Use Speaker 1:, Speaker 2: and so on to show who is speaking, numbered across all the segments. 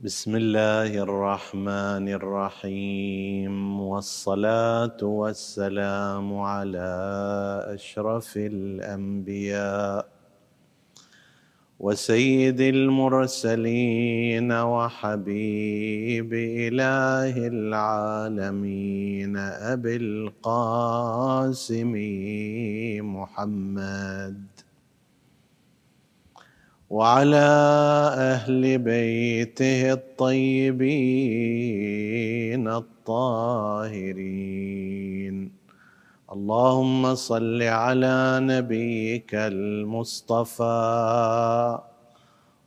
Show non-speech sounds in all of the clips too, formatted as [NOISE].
Speaker 1: بسم الله الرحمن الرحيم والصلاة والسلام على أشرف الأنبياء وسيد المرسلين وحبيب إله العالمين أبي القاسم محمد. وعلى أهل بيته الطيبين الطاهرين. اللهم صل على نبيك المصطفى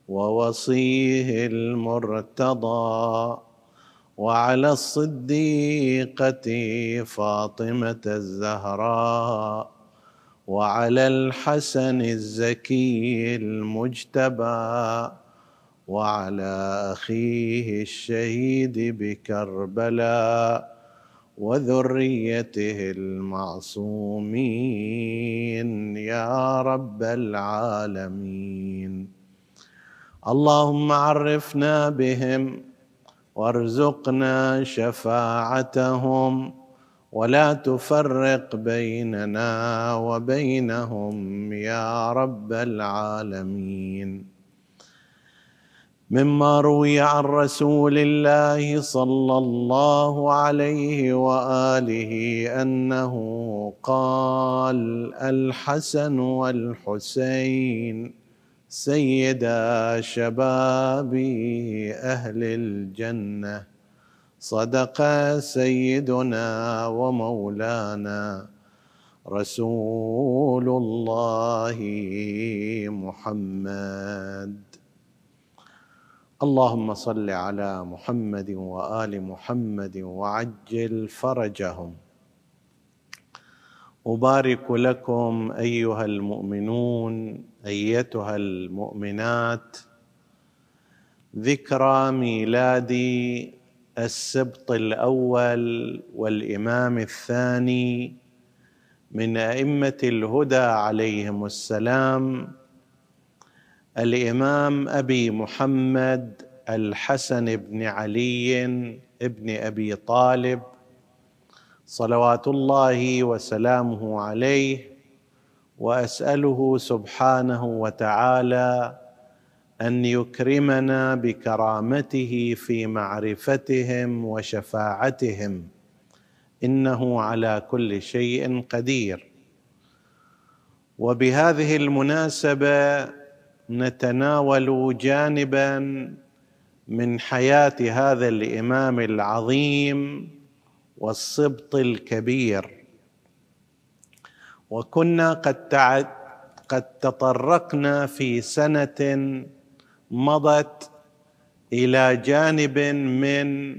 Speaker 1: ووصيه المرتضى وعلى الصديقة فاطمة الزهراء. وعلى الحسن الزكي المجتبى وعلى أخيه الشهيد بكربلاء وذريته المعصومين يا رب العالمين. اللهم عرفنا بهم وارزقنا شفاعتهم ولا تفرق بيننا وبينهم يا رب العالمين. مما روي عن رسول الله صلى الله عليه وآله أنه قال الحسن والحسين سيدا شباب أهل الجنة. صدق سيدنا ومولانا رسول الله محمد. اللهم صل على محمد وآل محمد وعجل فرجهم. أبارك لكم أيها المؤمنون أيتها المؤمنات. ذكرى ميلاد السبط الأول والإمام الثاني من أئمة الهدى عليهم السلام الإمام أبي محمد الحسن بن علي بن أبي طالب صلوات الله وسلامه عليه وأسأله سبحانه وتعالى أن يكرمنا بكرامته في معرفتهم وشفاعتهم. إنه على كل شيء قدير. وبهذه المناسبة نتناول جانبا من حياة هذا الإمام العظيم والسبط الكبير. وكنا قد قد تطرقنا في سنة مضت إلى جانب من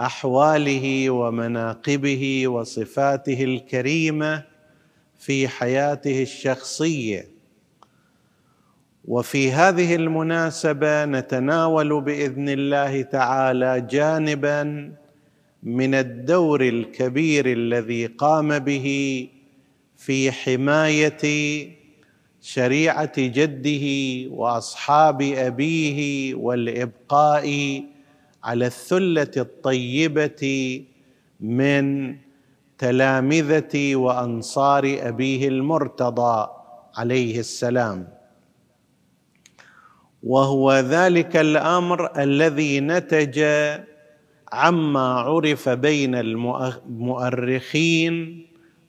Speaker 1: أحواله ومناقبه وصفاته الكريمة في حياته الشخصية. وفي هذه المناسبة نتناول بإذن الله تعالى جانبا من الدور الكبير الذي قام به في حماية شريعة جده وأصحاب أبيه والإبقاء على الثلة الطيبة من تلامذة وأنصار أبيه المرتضى عليه السلام. وهو ذلك الأمر الذي نتج عما عرف بين المؤرخين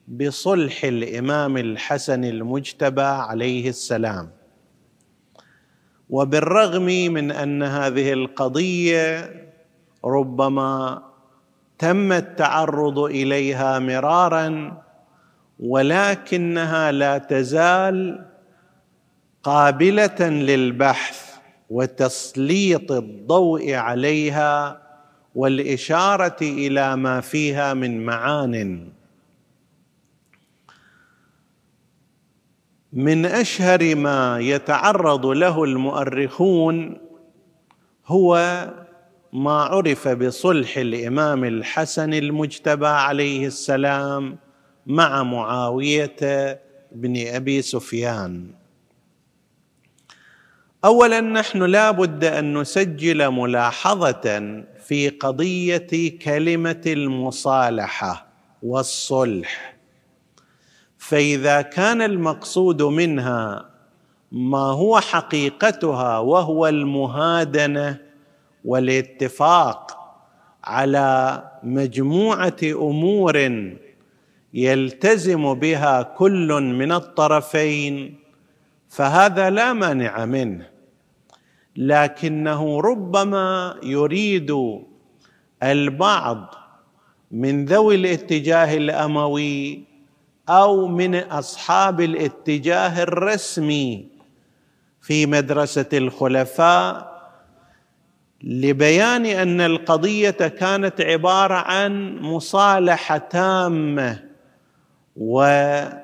Speaker 1: بصلح الإمام الحسن المجتبى عليه السلام. وبالرغم من أن هذه القضية ربما تم التعرض إليها مرارا ولكنها لا تزال قابلة للبحث وتسليط الضوء عليها والإشارة إلى ما فيها من معان. من أشهر ما يتعرض له المؤرخون هو ما عرف بصلح الإمام الحسن المجتبى عليه السلام مع معاوية بن أبي سفيان. اولا نحن لا بد أن نسجل ملاحظة في قضية كلمة المصالحة والصلح. فإذا كان المقصود منها ما هو حقيقتها وهو المهادنة والاتفاق على مجموعة أمور يلتزم بها كل من الطرفين فهذا لا مانع منه. لكنه ربما يريد البعض من ذوي الاتجاه الأموي أو من أصحاب الاتجاه الرسمي في مدرسة الخلفاء لبيان أن القضية كانت عبارة عن مصالحة تامة وسلام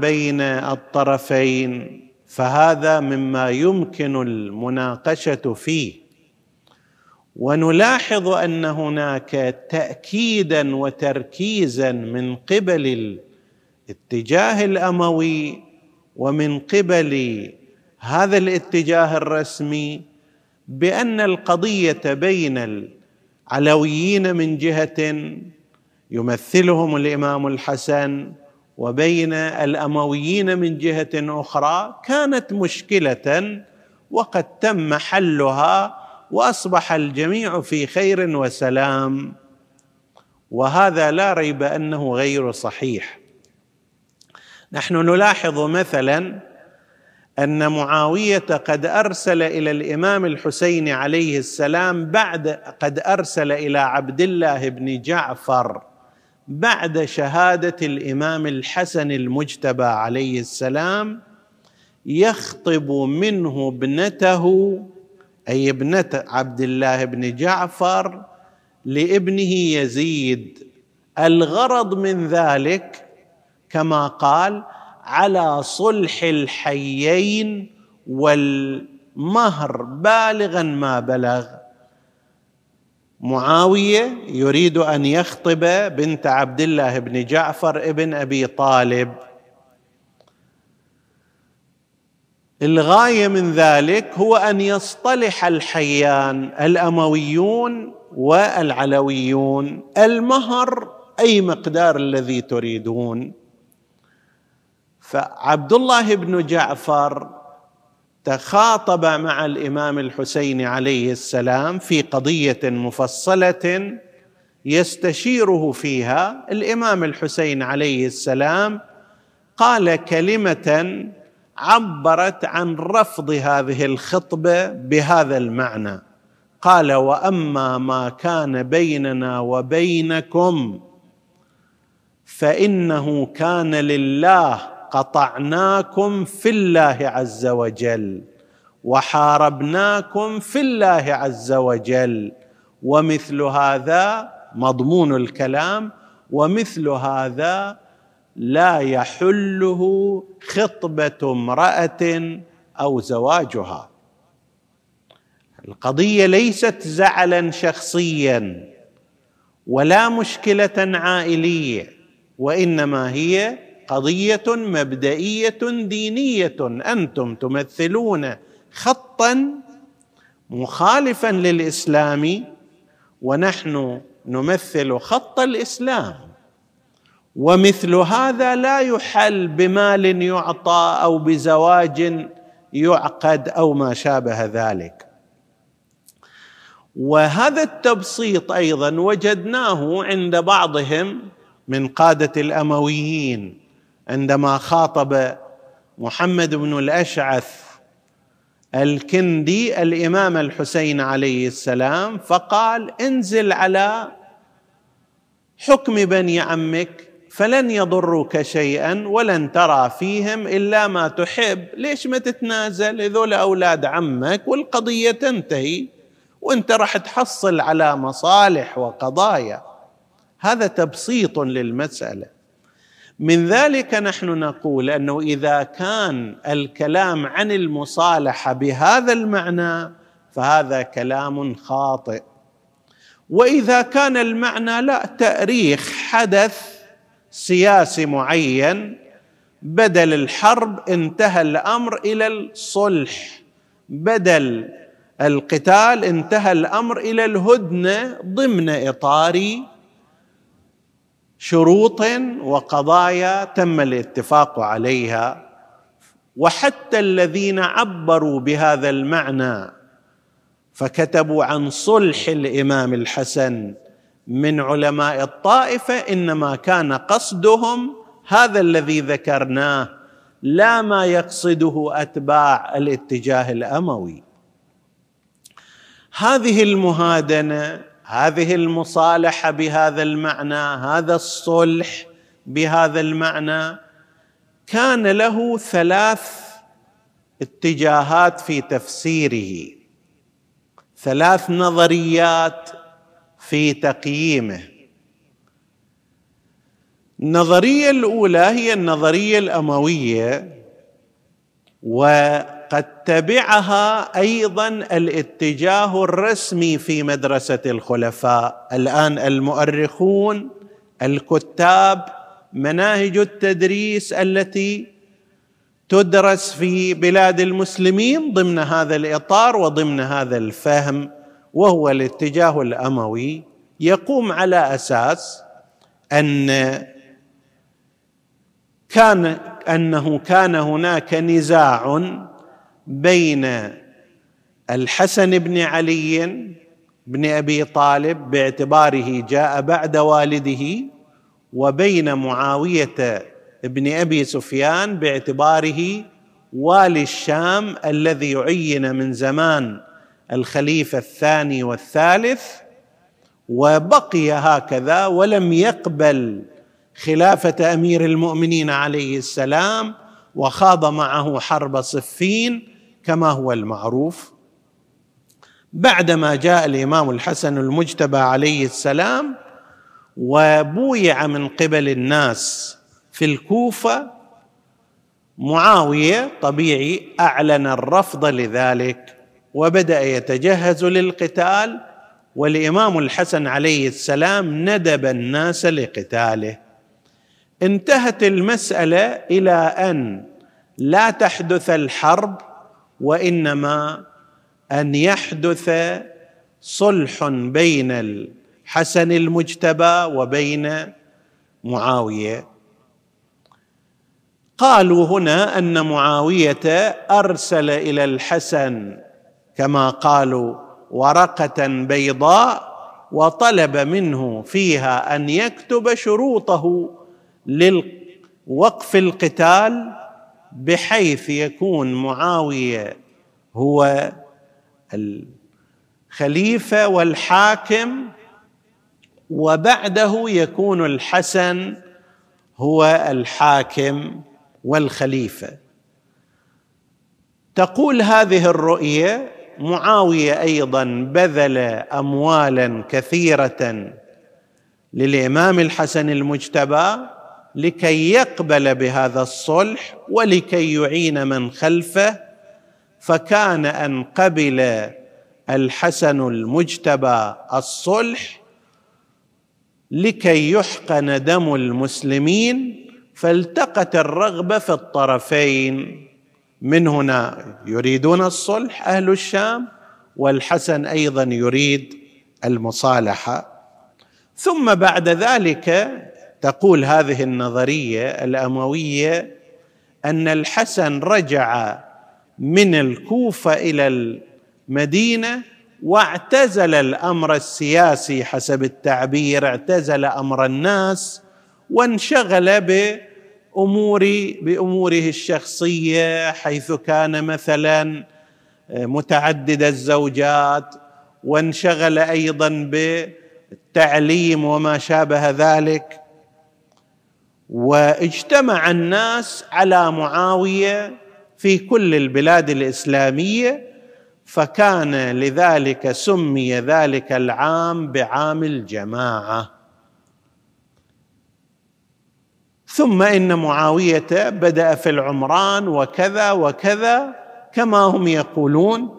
Speaker 1: بين الطرفين فهذا مما يمكن المناقشة فيه. ونلاحظ أن هناك تاكيدا وتركيزا من قبل الاتجاه الأموي ومن قبل هذا الاتجاه الرسمي بأن القضية بين العلويين من جهة يمثلهم الإمام الحسن وبين الأمويين من جهة أخرى كانت مشكلة وقد تم حلها وأصبح الجميع في خير وسلام. وهذا لا ريب أنه غير صحيح. نحن نلاحظ مثلا أن معاوية قد أرسل إلى الإمام الحسين عليه السلام بعد قد أرسل إلى عبد الله بن جعفر بعد شهادة الإمام الحسن المجتبى عليه السلام يخطب منه ابنته أي ابنة عبد الله بن جعفر لابنه يزيد. الغرض من ذلك كما قال على صلح الحيين والمهر بالغا ما بلغ. معاوية يريد أن يخطب بنت عبد الله بن جعفر ابن أبي طالب. الغاية من ذلك هو أن يصطلح الحيان الأمويون والعلويون. المهر أي مقدار الذي تريدون. فعبد الله بن جعفر تخاطب مع الإمام الحسين عليه السلام في قضية مفصلة يستشيره فيها الإمام الحسين عليه السلام. قال كلمة عبرت عن رفض هذه الخطبة بهذا المعنى. قال وأما ما كان بيننا وبينكم فإنه كان لله قطعناكم في الله عز وجل وحاربناكم في الله عز وجل ومثل هذا مضمون الكلام ومثل هذا لا يحله خطبة امرأة أو زواجها. القضية ليست زعلا شخصيا ولا مشكلة عائلية وإنما هي قضية مبدئية دينية. أنتم تمثلون خطا مخالفا للإسلام ونحن نمثل خط الإسلام. ومثل هذا لا يحل بمال يعطى أو بزواج يعقد أو ما شابه ذلك. وهذا التبسيط أيضا وجدناه عند بعضهم من قادة الأمويين عندما خاطب محمد بن الأشعث الكندي الإمام الحسين عليه السلام فقال انزل على حكم بني عمك فلن يضروك شيئا ولن ترى فيهم إلا ما تحب. ليش ما تتنازل؟ هذول أولاد عمك والقضية تنتهي وأنت راح تحصل على مصالح وقضايا. هذا تبسيط للمسألة. من ذلك نحن نقول أنه إذا كان الكلام عن المصالحة بهذا المعنى فهذا كلام خاطئ. وإذا كان المعنى لا تأريخ حدث سياسي معين بدل الحرب انتهى الأمر إلى الصلح. بدل القتال انتهى الأمر إلى الهدنة ضمن إطار شروط وقضايا تم الاتفاق عليها. وحتى الذين عبروا بهذا المعنى فكتبوا عن صلح الإمام الحسن من علماء الطائفة إنما كان قصدهم هذا الذي ذكرناه لا ما يقصده أتباع الاتجاه الأموي. هذه المهادنة هذه المصالحة بهذا المعنى هذا الصلح بهذا المعنى كان له ثلاث اتجاهات في تفسيره. ثلاث نظريات في تقييمه. النظريه الأولى هي النظرية الأموية وقد تبعها أيضا الاتجاه الرسمي في مدرسة الخلفاء. الآن المؤرخون الكتاب مناهج التدريس التي تدرس في بلاد المسلمين ضمن هذا الإطار وضمن هذا الفهم. وهو الاتجاه الأموي يقوم على أساس أن كان أنه كان هناك نزاع بين الحسن بن علي بن أبي طالب باعتباره جاء بعد والده وبين معاوية بن أبي سفيان باعتباره والي الشام الذي عين من زمان. الخليفة الثاني والثالث وبقي هكذا ولم يقبل خلافة أمير المؤمنين عليه السلام وخاض معه حرب صفين كما هو المعروف. بعدما جاء الإمام الحسن المجتبى عليه السلام وبويع من قبل الناس في الكوفة معاوية طبيعي أعلن الرفض لذلك. وبدأ يتجهز للقتال والإمام الحسن عليه السلام ندب الناس لقتاله. انتهت المسألة إلى أن لا تحدث الحرب وإنما أن يحدث صلح بين الحسن المجتبى وبين معاوية. قالوا هنا أن معاوية أرسل إلى الحسن كما قالوا ورقة بيضاء وطلب منه فيها أن يكتب شروطه لوقف القتال بحيث يكون معاوية هو الخليفة والحاكم وبعده يكون الحسن هو الحاكم والخليفة. تقول هذه الرؤية معاوية أيضا بذل اموالا كثيرة للإمام الحسن المجتبى لكي يقبل بهذا الصلح ولكي يعين من خلفه فكان أن قبل الحسن المجتبى الصلح لكي يحقن دم المسلمين فالتقت الرغبة في الطرفين. من هنا يريدون الصلح أهل الشام والحسن أيضا يريد المصالحة. ثم بعد ذلك تقول هذه النظرية الأموية أن الحسن رجع من الكوفة إلى المدينة واعتزل الأمر السياسي حسب التعبير اعتزل أمر الناس وانشغل بامور بأموره الشخصية حيث كان مثلا متعدد الزوجات وانشغل أيضا بالتعليم وما شابه ذلك. واجتمع الناس على معاوية في كل البلاد الإسلامية فكان لذلك سمي ذلك العام بعام الجماعة. ثم إن معاوية بدأ في العمران وكذا وكذا كما هم يقولون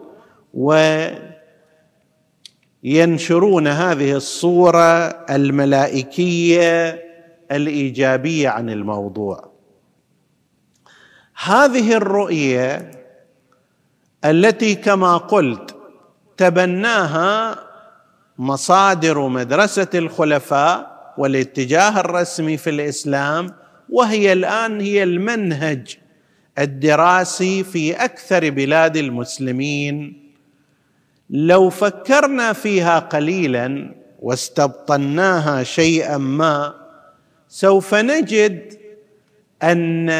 Speaker 1: وينشرون هذه الصورة الملائكية الإيجابية عن الموضوع. هذه الرؤية التي كما قلت تبناها مصادر مدرسة الخلفاء والاتجاه الرسمي في الإسلام وهي الآن هي المنهج الدراسي في أكثر بلاد المسلمين. لو فكرنا فيها قليلا واستبطناها شيئا ما سوف نجد أن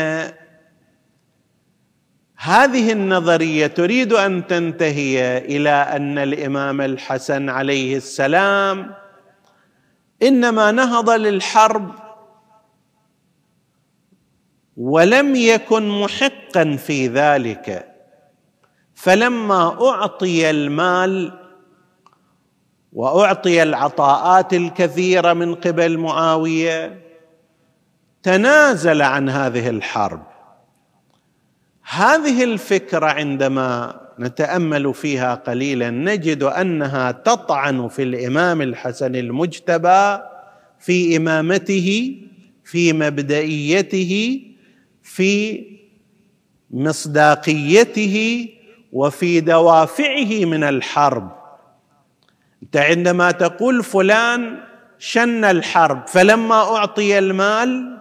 Speaker 1: هذه النظرية تريد أن تنتهي إلى أن الإمام الحسن عليه السلام إنما نهض للحرب ولم يكن محقا في ذلك. فلما أعطي المال وأعطي العطاءات الكثيرة من قبل معاوية تنازل عن هذه الحرب. هذه الفكرة عندما نتأمل فيها قليلا نجد أنها تطعن في الإمام الحسن المجتبى في إمامته في مبدئيته في مصداقيته وفي دوافعه من الحرب. أنت عندما تقول فلان شن الحرب فلما أعطي المال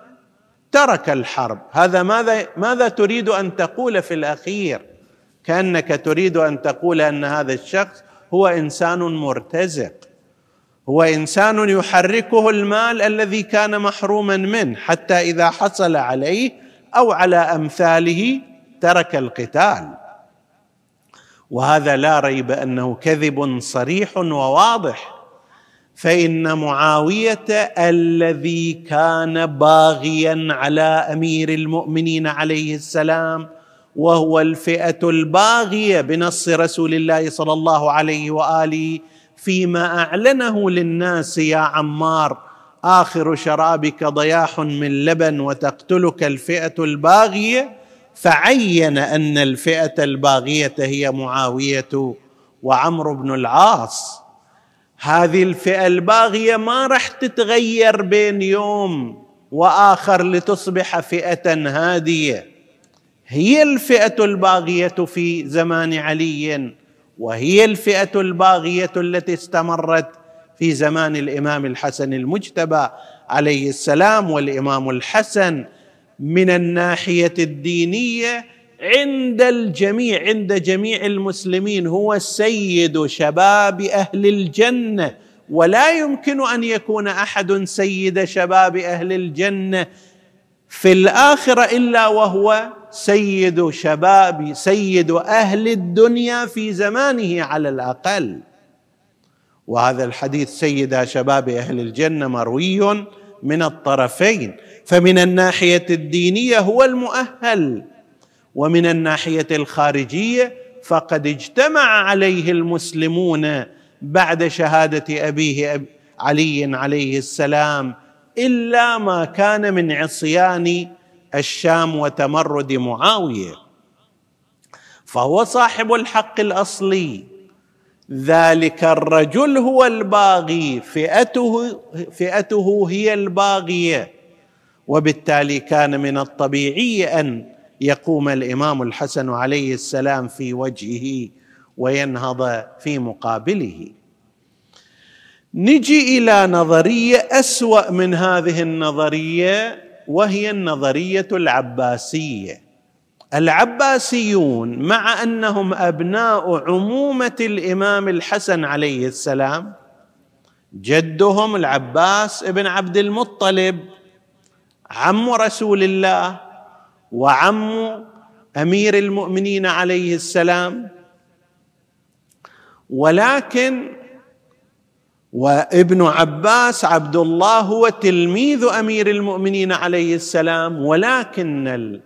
Speaker 1: ترك الحرب. هذا ماذا ماذا تريد أن تقول في الأخير؟ كأنك تريد أن تقول أن هذا الشخص هو إنسان مرتزق. هو إنسان يحركه المال الذي كان محروما منه حتى إذا حصل عليه أو على أمثاله ترك القتال. وهذا لا ريب أنه كذب صريح وواضح. فإن معاوية الذي كان باغيا على أمير المؤمنين عليه السلام وهو الفئة الباغية بنص رسول الله صلى الله عليه وآله فيما أعلنه للناس يا عمار آخر شرابك ضياح من لبن وتقتلك الفئة الباغية فعين أن الفئة الباغية هي معاوية وعمرو بن العاص. هذه الفئة الباغية ما راح تتغير بين يوم وآخر لتصبح فئة هادية. هي الفئة الباغية في زمان علي وهي الفئة الباغية التي استمرت في زمان الإمام الحسن المجتبى عليه السلام والإمام الحسن من الناحية الدينية عند الجميع عند جميع المسلمين هو سيد شباب أهل الجنة. ولا يمكن أن يكون أحد سيد شباب أهل الجنة في الآخرة إلا وهو سيد شباب سيد أهل الدنيا في زمانه على الأقل. وهذا الحديث سيد شباب أهل الجنة مروي من الطرفين. فمن الناحية الدينية هو المؤهل ومن الناحية الخارجية فقد اجتمع عليه المسلمون بعد شهادة أبيه علي عليه السلام إلا ما كان من عصيان الشام وتمرد معاوية. فهو صاحب الحق الأصلي ذلك الرجل هو الباغي فئته فئته هي الباغيه وبالتالي كان من الطبيعي أن يقوم الإمام الحسن عليه السلام في وجهه وينهض في مقابله. نجي إلى نظرية أسوأ من هذه النظرية وهي النظرية العباسية. العباسيون مع أنهم أبناء عمومة الإمام الحسن عليه السلام جدهم العباس ابن عبد المطلب عم رسول الله وعم أمير المؤمنين عليه السلام. ولكن وابن عباس عبد الله هو تلميذ أمير المؤمنين عليه السلام ولكن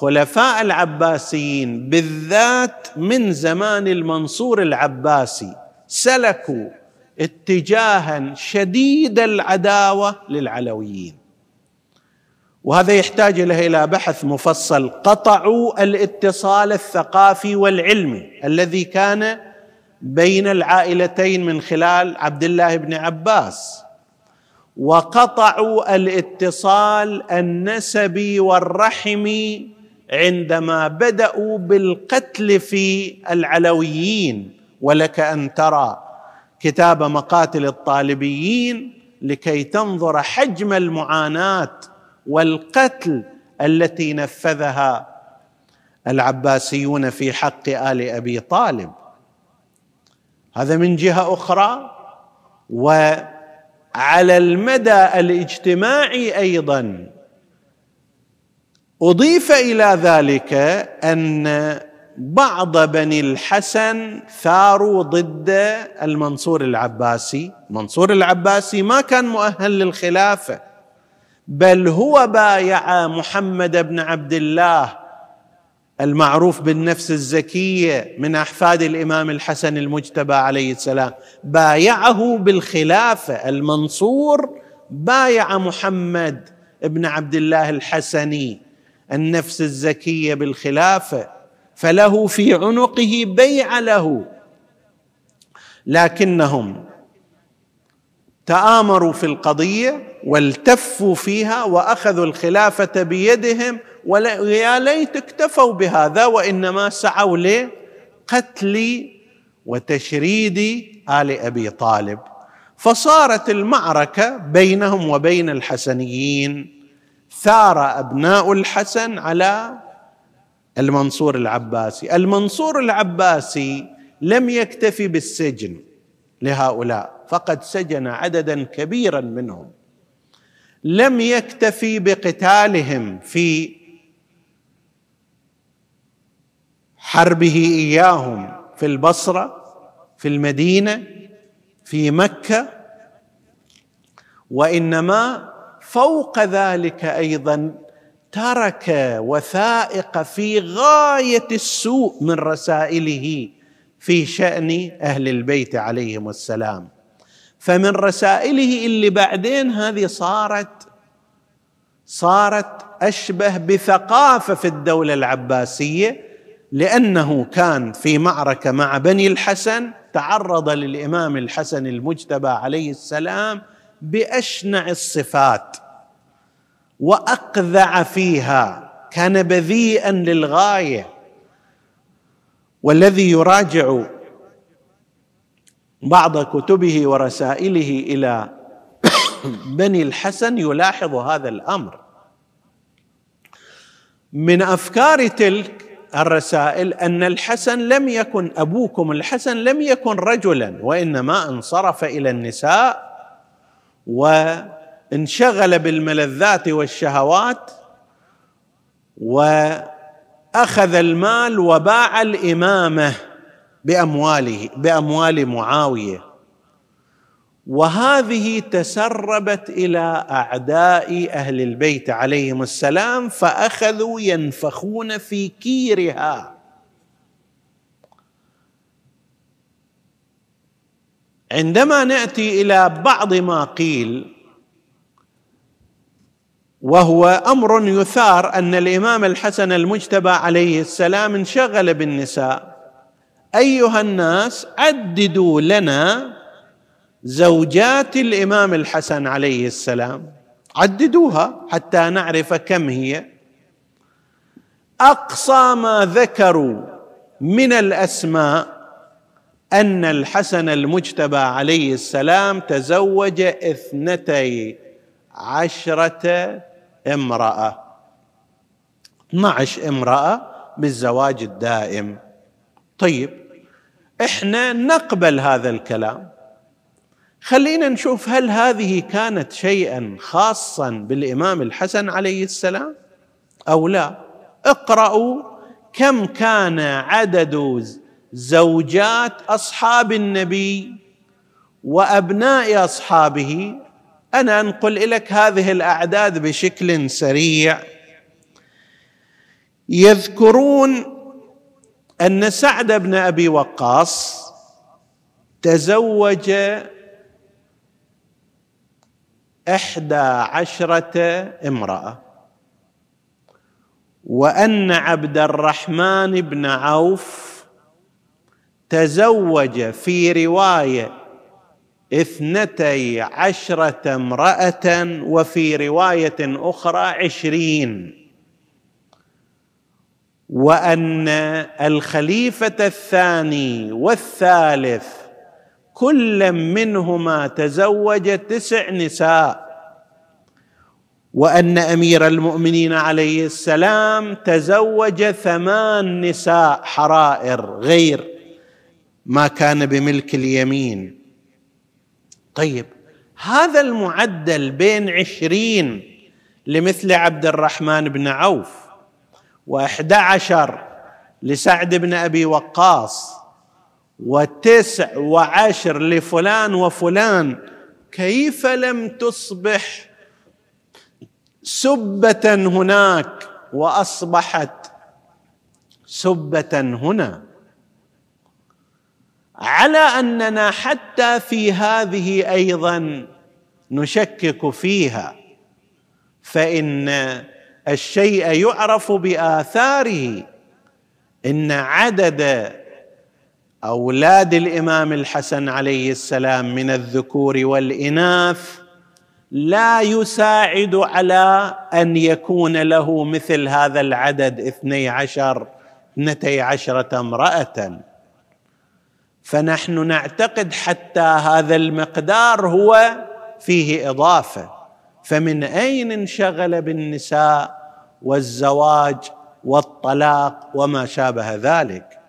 Speaker 1: الخلفاء العباسيين بالذات من زمان المنصور العباسي سلكوا اتجاها شديد العداوة للعلويين. وهذا يحتاج إلى بحث مفصل. قطعوا الاتصال الثقافي والعلمي الذي كان بين العائلتين من خلال عبد الله بن عباس. وقطعوا الاتصال النسبي والرحمي عندما بدأوا بالقتل في العلويين ولك أن ترى كتاب مقاتل الطالبيين لكي تنظر حجم المعاناة والقتل التي نفذها العباسيون في حق آل أبي طالب. هذا من جهة أخرى وعلى المدى الاجتماعي أيضا أضيف إلى ذلك أن بعض بني الحسن ثاروا ضد المنصور العباسي. منصور العباسي ما كان مؤهل للخلافة بل هو بايع محمد بن عبد الله المعروف بالنفس الزكية من أحفاد الإمام الحسن المجتبى عليه السلام. بايعه بالخلافة. المنصور بايع محمد بن عبد الله الحسني. النفس الزكية بالخلافة فله في عنقه بيع له. لكنهم تآمروا في القضية والتفوا فيها وأخذوا الخلافة بيدهم ويا ليت اكتفوا بهذا وإنما سعوا لقتل وتشريد آل أبي طالب. فصارت المعركة بينهم وبين الحسنيين. ثار أبناء الحسن على المنصور العباسي. المنصور العباسي لم يكتفي بالسجن لهؤلاء فقد سجن عددا كبيرا منهم. لم يكتفي بقتالهم في حربه إياهم في البصرة في المدينة في مكة وإنما فوق ذلك أيضا ترك وثائق في غاية السوء من رسائله في شأن أهل البيت عليهم السلام. فمن رسائله اللي بعدين هذه صارت صارت أشبه بثقافة في الدولة العباسية لأنه كان في معركة مع بني الحسن تعرض للإمام الحسن المجتبى عليه السلام بأشنع الصفات وأقذع فيها كان بذيئا للغاية. والذي يراجع بعض كتبه ورسائله إلى [COUGHS] بني الحسن يلاحظ هذا الأمر. من أفكار تلك الرسائل أن الحسن لم يكن أبوكم الحسن لم يكن رجلا وإنما انصرف إلى النساء وانشغل بالملذات والشهوات وأخذ المال وباع الإمامة بأمواله بأموال معاوية. وهذه تسربت إلى أعداء أهل البيت عليهم السلام فأخذوا ينفخون في كيرها. عندما نأتي إلى بعض ما قيل وهو أمر يثار أن الإمام الحسن المجتبى عليه السلام انشغل بالنساء. أيها الناس عددوا لنا زوجات الإمام الحسن عليه السلام. عددوها حتى نعرف كم هي. أقصى ما ذكروا من الأسماء أن الحسن المجتبى عليه السلام تزوج اثنتي عشرة امرأة. 12 امرأة بالزواج الدائم. طيب إحنا نقبل هذا الكلام. خلينا نشوف هل هذه كانت شيئا خاصا بالإمام الحسن عليه السلام أو لا. اقرأوا كم كان عدد زوجات أصحاب النبي وأبناء أصحابه. أنا أنقل لك هذه الأعداد بشكل سريع. يذكرون أن سعد بن أبي وقاص تزوج إحدى عشرة امرأة وأن عبد الرحمن بن عوف تزوج في رواية اثنتي عشرة امرأة وفي رواية أخرى عشرين. وأن الخليفة الثاني والثالث كل منهما تزوج تسع نساء. وأن أمير المؤمنين عليه السلام تزوج ثمان نساء حرائر غير ما كان بملك اليمين. طيب هذا المعدل بين عشرين لمثل عبد الرحمن بن عوف واحد عشر لسعد بن أبي وقاص وتسع وعشر لفلان وفلان كيف لم تصبح سبة هناك وأصبحت سبة هنا؟ على أننا حتى في هذه أيضا نشكك فيها فإن الشيء يعرف بآثاره إن عدد أولاد الإمام الحسن عليه السلام من الذكور والإناث لا يساعد على أن يكون له مثل هذا العدد اثني عشر اثنتي عشرة امرأة. فنحن نعتقد حتى هذا المقدار هو فيه إضافة. فمن أين انشغل بالنساء والزواج والطلاق وما شابه ذلك؟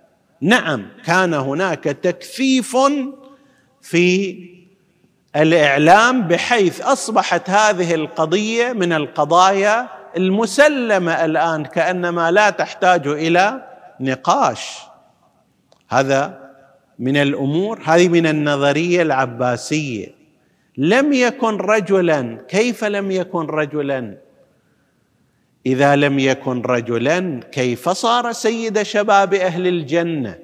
Speaker 1: نعم كان هناك تكثيف في الإعلام بحيث أصبحت هذه القضية من القضايا المسلمة الآن كأنما لا تحتاج إلى نقاش. هذا من الأمور؟ هذه من النظرية العباسية. لم يكن رجلا كيف لم يكن رجلا؟ إذا لم يكن رجلا كيف صار سيد شباب أهل الجنة؟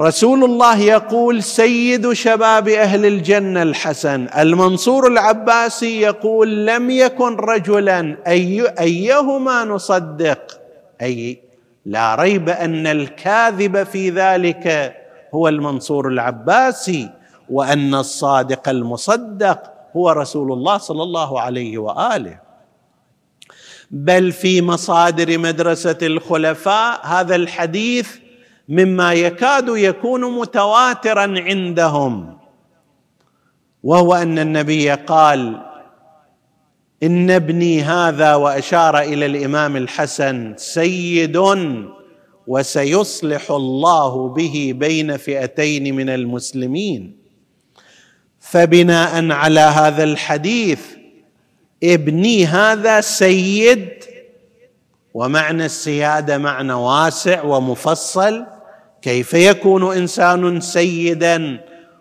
Speaker 1: رسول الله يقول سيد شباب أهل الجنة الحسن. المنصور العباسي يقول لم يكن رجلا. أي أيهما نصدق؟ أي لا ريب أن الكاذب في ذلك هو المنصور العباسي وأن الصادق المصدق هو رسول الله صلى الله عليه وآله. بل في مصادر مدرسة الخلفاء هذا الحديث مما يكاد يكون متواترا عندهم وهو أن النبي قال إن ابني هذا وأشار إلى الإمام الحسن سيد وسيصلح الله به بين فئتين من المسلمين. فبناء على هذا الحديث ابني هذا سيد ومعنى السيادة معنى واسع ومفصل. كيف يكون إنسان سيدا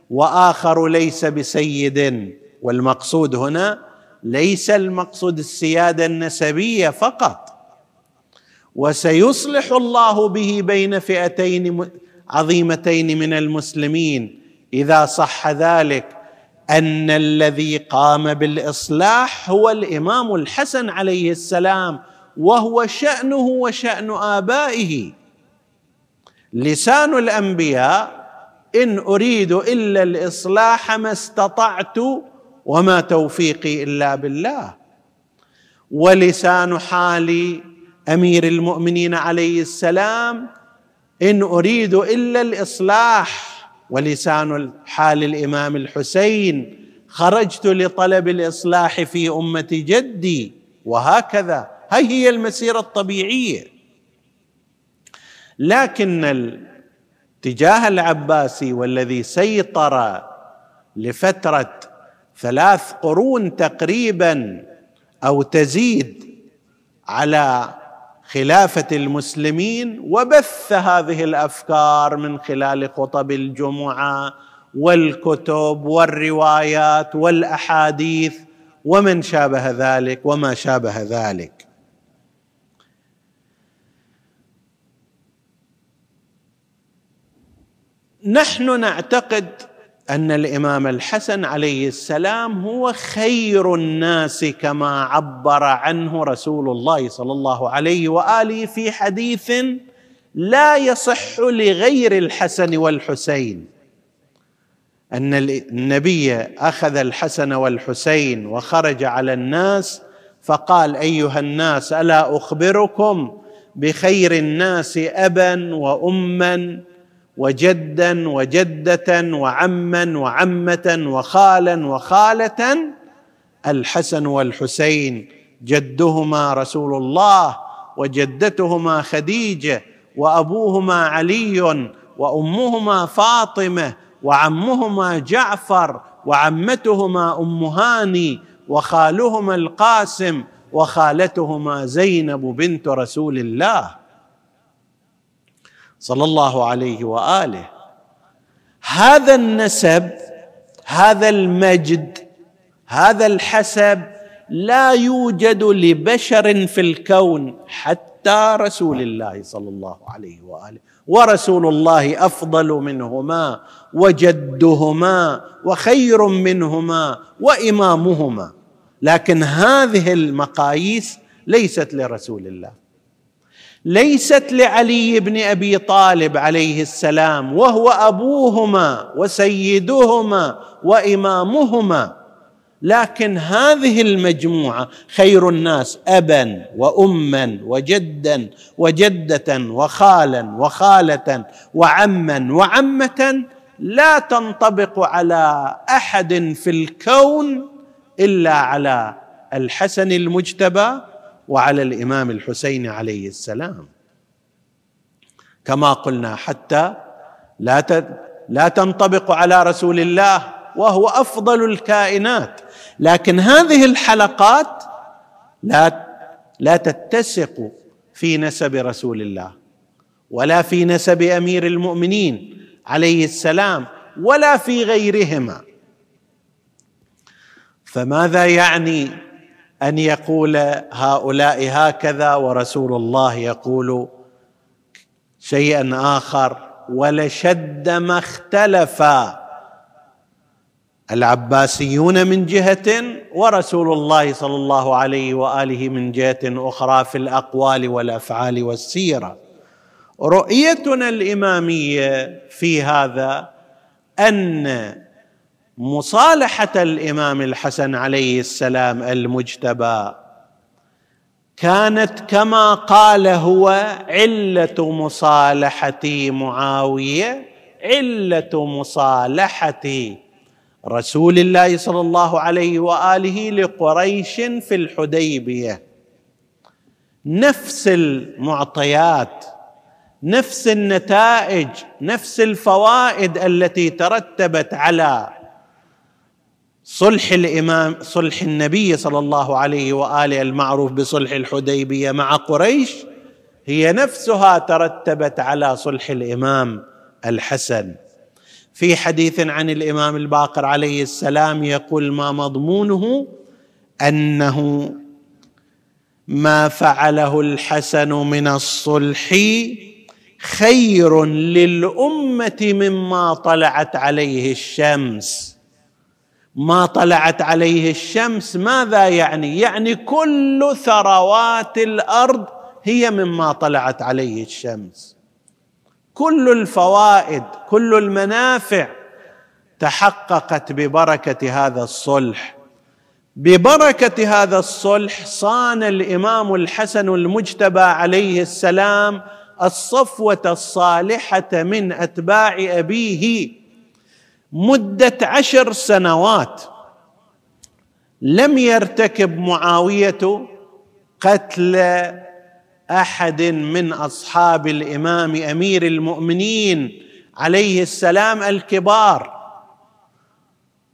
Speaker 1: وآخر ليس بسيد؟ والمقصود هنا ليس المقصود السيادة النسبية فقط. وسيصلح الله به بين فئتين عظيمتين من المسلمين. إذا صح ذلك أن الذي قام بالإصلاح هو الإمام الحسن عليه السلام وهو شأنه وشأن آبائه. لسان الأنبياء إن أريد إلا الإصلاح ما استطعت وما توفيقي إلا بالله. ولسان حال أمير المؤمنين عليه السلام إن أريد إلا الإصلاح. ولسان حال الإمام الحسين خرجت لطلب الإصلاح في أمة جدي. وهكذا. هاي هي المسيرة الطبيعية. لكن الاتجاه العباسي والذي سيطر لفترة ثلاث قرون تقريبا أو تزيد على خلافة المسلمين وبث هذه الأفكار من خلال خطب الجمعة والكتب والروايات والأحاديث ومن شابه ذلك وما شابه ذلك. نحن نعتقد أن الإمام الحسن عليه السلام هو خير الناس كما عبر عنه رسول الله صلى الله عليه وآله في حديث لا يصح لغير الحسن والحسين. أن النبي أخذ الحسن والحسين وخرج على الناس فقال أيها الناس ألا أخبركم بخير الناس أبا وأما وجدا وجده وعما وعمه وخالا وخاله الحسن والحسين جدهما رسول الله وجدتهما خديجة وأبوهما علي وأمهما فاطمة وعمهما جعفر وعمتهما أم هاني وخالهما القاسم وخالتهما زينب بنت رسول الله. صلى الله عليه وآله. هذا النسب هذا المجد هذا الحسب لا يوجد لبشر في الكون حتى رسول الله صلى الله عليه وآله. ورسول الله أفضل منهما وجدهما وخير منهما وإمامهما. لكن هذه المقاييس ليست لرسول الله. ليست لعلي بن أبي طالب عليه السلام وهو أبوهما وسيدهما وإمامهما. لكن هذه المجموعة خير الناس ابا واما وجدا وجدة وخالا وخالة وعما وعمة لا تنطبق على أحد في الكون إلا على الحسن المجتبى وعلى الإمام الحسين عليه السلام. كما قلنا حتى لا لا تنطبق على رسول الله وهو أفضل الكائنات. لكن هذه الحلقات لا لا تتسق في نسب رسول الله ولا في نسب أمير المؤمنين عليه السلام ولا في غيرهما. فماذا يعني أن يقول هؤلاء هكذا ورسول الله يقول شيئا آخر ولشد ما اختلفا العباسيون من جهة ورسول الله صلى الله عليه وآله من جهة أخرى في الأقوال والأفعال والسيرة. رؤيتنا الإمامية في هذا أن مصالحة الإمام الحسن عليه السلام المجتبى. كانت كما قال هو علة مصالحة معاوية علة مصالحة رسول الله صلى الله عليه وآله لقريش في الحديبية. نفس المعطيات نفس النتائج نفس الفوائد التي ترتبت على صلح الإمام صلح النبي صلى الله عليه وآله المعروف بصلح الحديبية مع قريش هي نفسها ترتبت على صلح الإمام الحسن. في حديث عن الإمام الباقر عليه السلام يقول ما مضمونه أنه ما فعله الحسن من الصلح خير للأمة مما طلعت عليه الشمس. ما طلعت عليه الشمس ماذا يعني؟ يعني كل ثروات الأرض هي مما طلعت عليه الشمس. كل الفوائد كل المنافع تحققت ببركة هذا الصلح. ببركة هذا الصلح صان الإمام الحسن المجتبى عليه السلام الصفوة الصالحة من أتباع أبيه مدة عشر سنوات لم يرتكب معاوية قتل أحد من أصحاب الإمام أمير المؤمنين عليه السلام الكبار.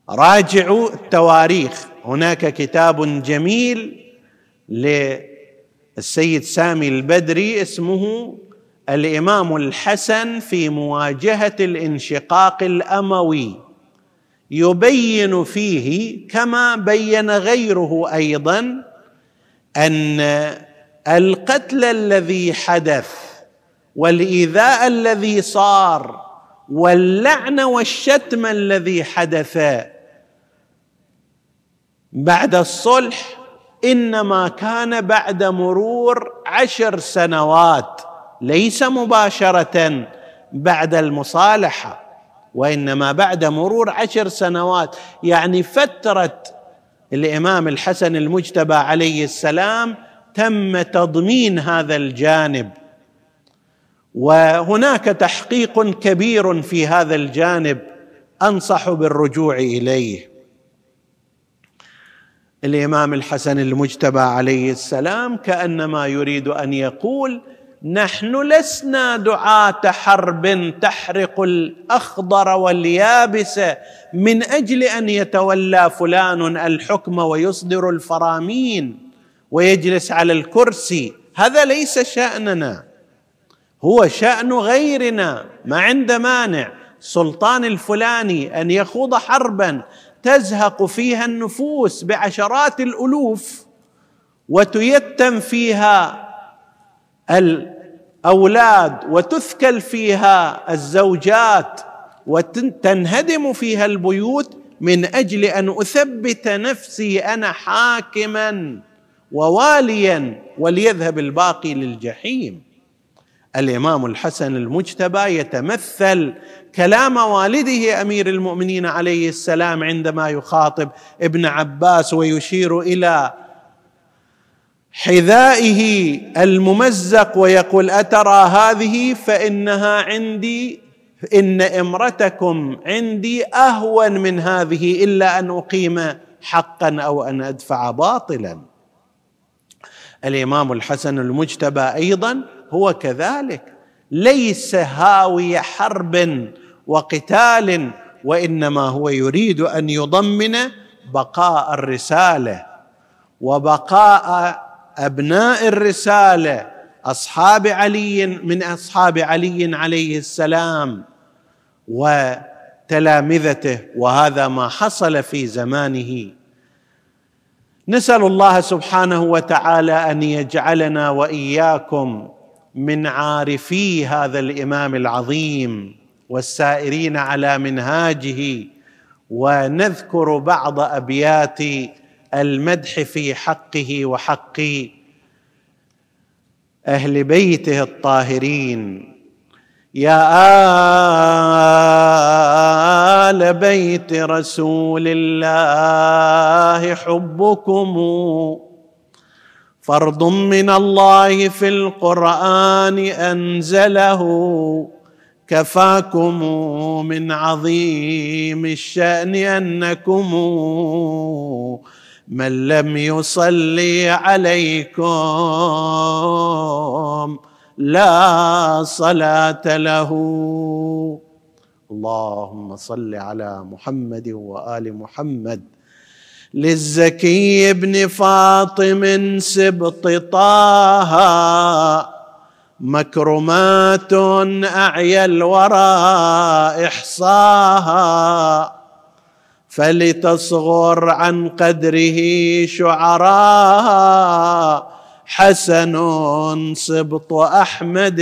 Speaker 1: راجعوا التواريخ. هناك كتاب جميل للسيد سامي البدري اسمه الإمام الحسن في مواجهة الانشقاق الأموي يبين فيه كما بين غيره أيضا أن القتل الذي حدث والإيذاء الذي صار واللعن والشتم الذي حدث بعد الصلح إنما كان بعد مرور عشر سنوات ليس مباشرة بعد المصالحة وإنما بعد مرور عشر سنوات يعني فترة الإمام الحسن المجتبى عليه السلام تم تضمين هذا الجانب. وهناك تحقيق كبير في هذا الجانب أنصح بالرجوع إليه. الإمام الحسن المجتبى عليه السلام كأنما يريد أن يقول نحن لسنا دعاة حرب تحرق الأخضر واليابس من أجل أن يتولى فلان الحكم ويصدر الفرامين ويجلس على الكرسي. هذا ليس شأننا هو شأن غيرنا. ما عند مانع سلطان الفلاني أن يخوض حربا تزهق فيها النفوس بعشرات الألوف وتيتم فيها الأولاد وتثكل فيها الزوجات وتنهدم فيها البيوت من أجل أن أثبت نفسي أنا حاكما وواليا وليذهب الباقي للجحيم. الإمام الحسن المجتبى يتمثل كلام والده أمير المؤمنين عليه السلام عندما يخاطب ابن عباس ويشير إلى حذائه الممزق ويقول أترى هذه فإنها عندي إن إمرتكم عندي أهون من هذه إلا أن أقيم حقا أو أن أدفع باطلا. الإمام الحسن المجتبى أيضا هو كذلك. ليس هاوي حرب وقتال وإنما هو يريد أن يضمن بقاء الرسالة وبقاء أبناء الرسالة أصحاب علي من أصحاب علي عليه السلام وتلامذته وهذا ما حصل في زمانه. نسأل الله سبحانه وتعالى أن يجعلنا وإياكم من عارفي هذا الإمام العظيم والسائرين على منهاجه ونذكر بعض أبيات المدح في حقه وحق أهل بيته الطاهرين. يا آل بيت رسول الله حبكم. فرض من الله في القرآن أنزله كفاكم من عظيم الشأن أنكم. من لم يصلي عليكم لا صلاة له. اللهم صل على محمد وآل محمد. للزكي بن فاطم سبط طه. مكرمات أعيا الورى إحصاها. فلتصغر عن قدره شعراء. حسن سبط أحمد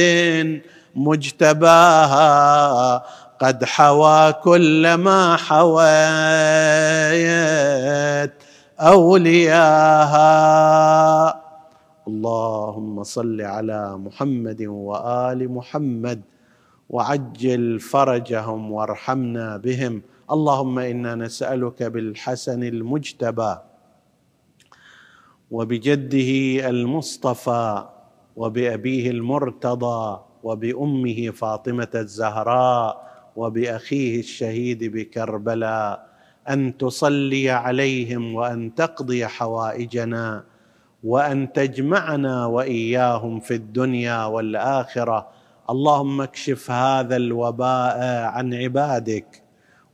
Speaker 1: مجتباها. قد حوى كل ما حويت أولياها. اللهم صل على محمد وآل محمد وعجل فرجهم وارحمنا بهم. اللهم إنا نسألك بالحسن المجتبى وبجده المصطفى وبأبيه المرتضى وبأمه فاطمة الزهراء وبأخيه الشهيد بكربلاء أن تصلي عليهم وأن تقضي حوائجنا وأن تجمعنا وإياهم في الدنيا والآخرة اللهم اكشف هذا الوباء عن عبادك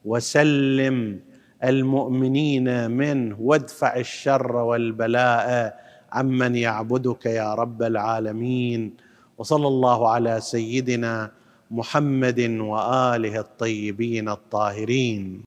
Speaker 1: وسلم المؤمنين منه وادفع الشر والبلاء عمن يعبدك يا رب العالمين. وصلى الله على سيدنا محمد وآله الطيبين الطاهرين.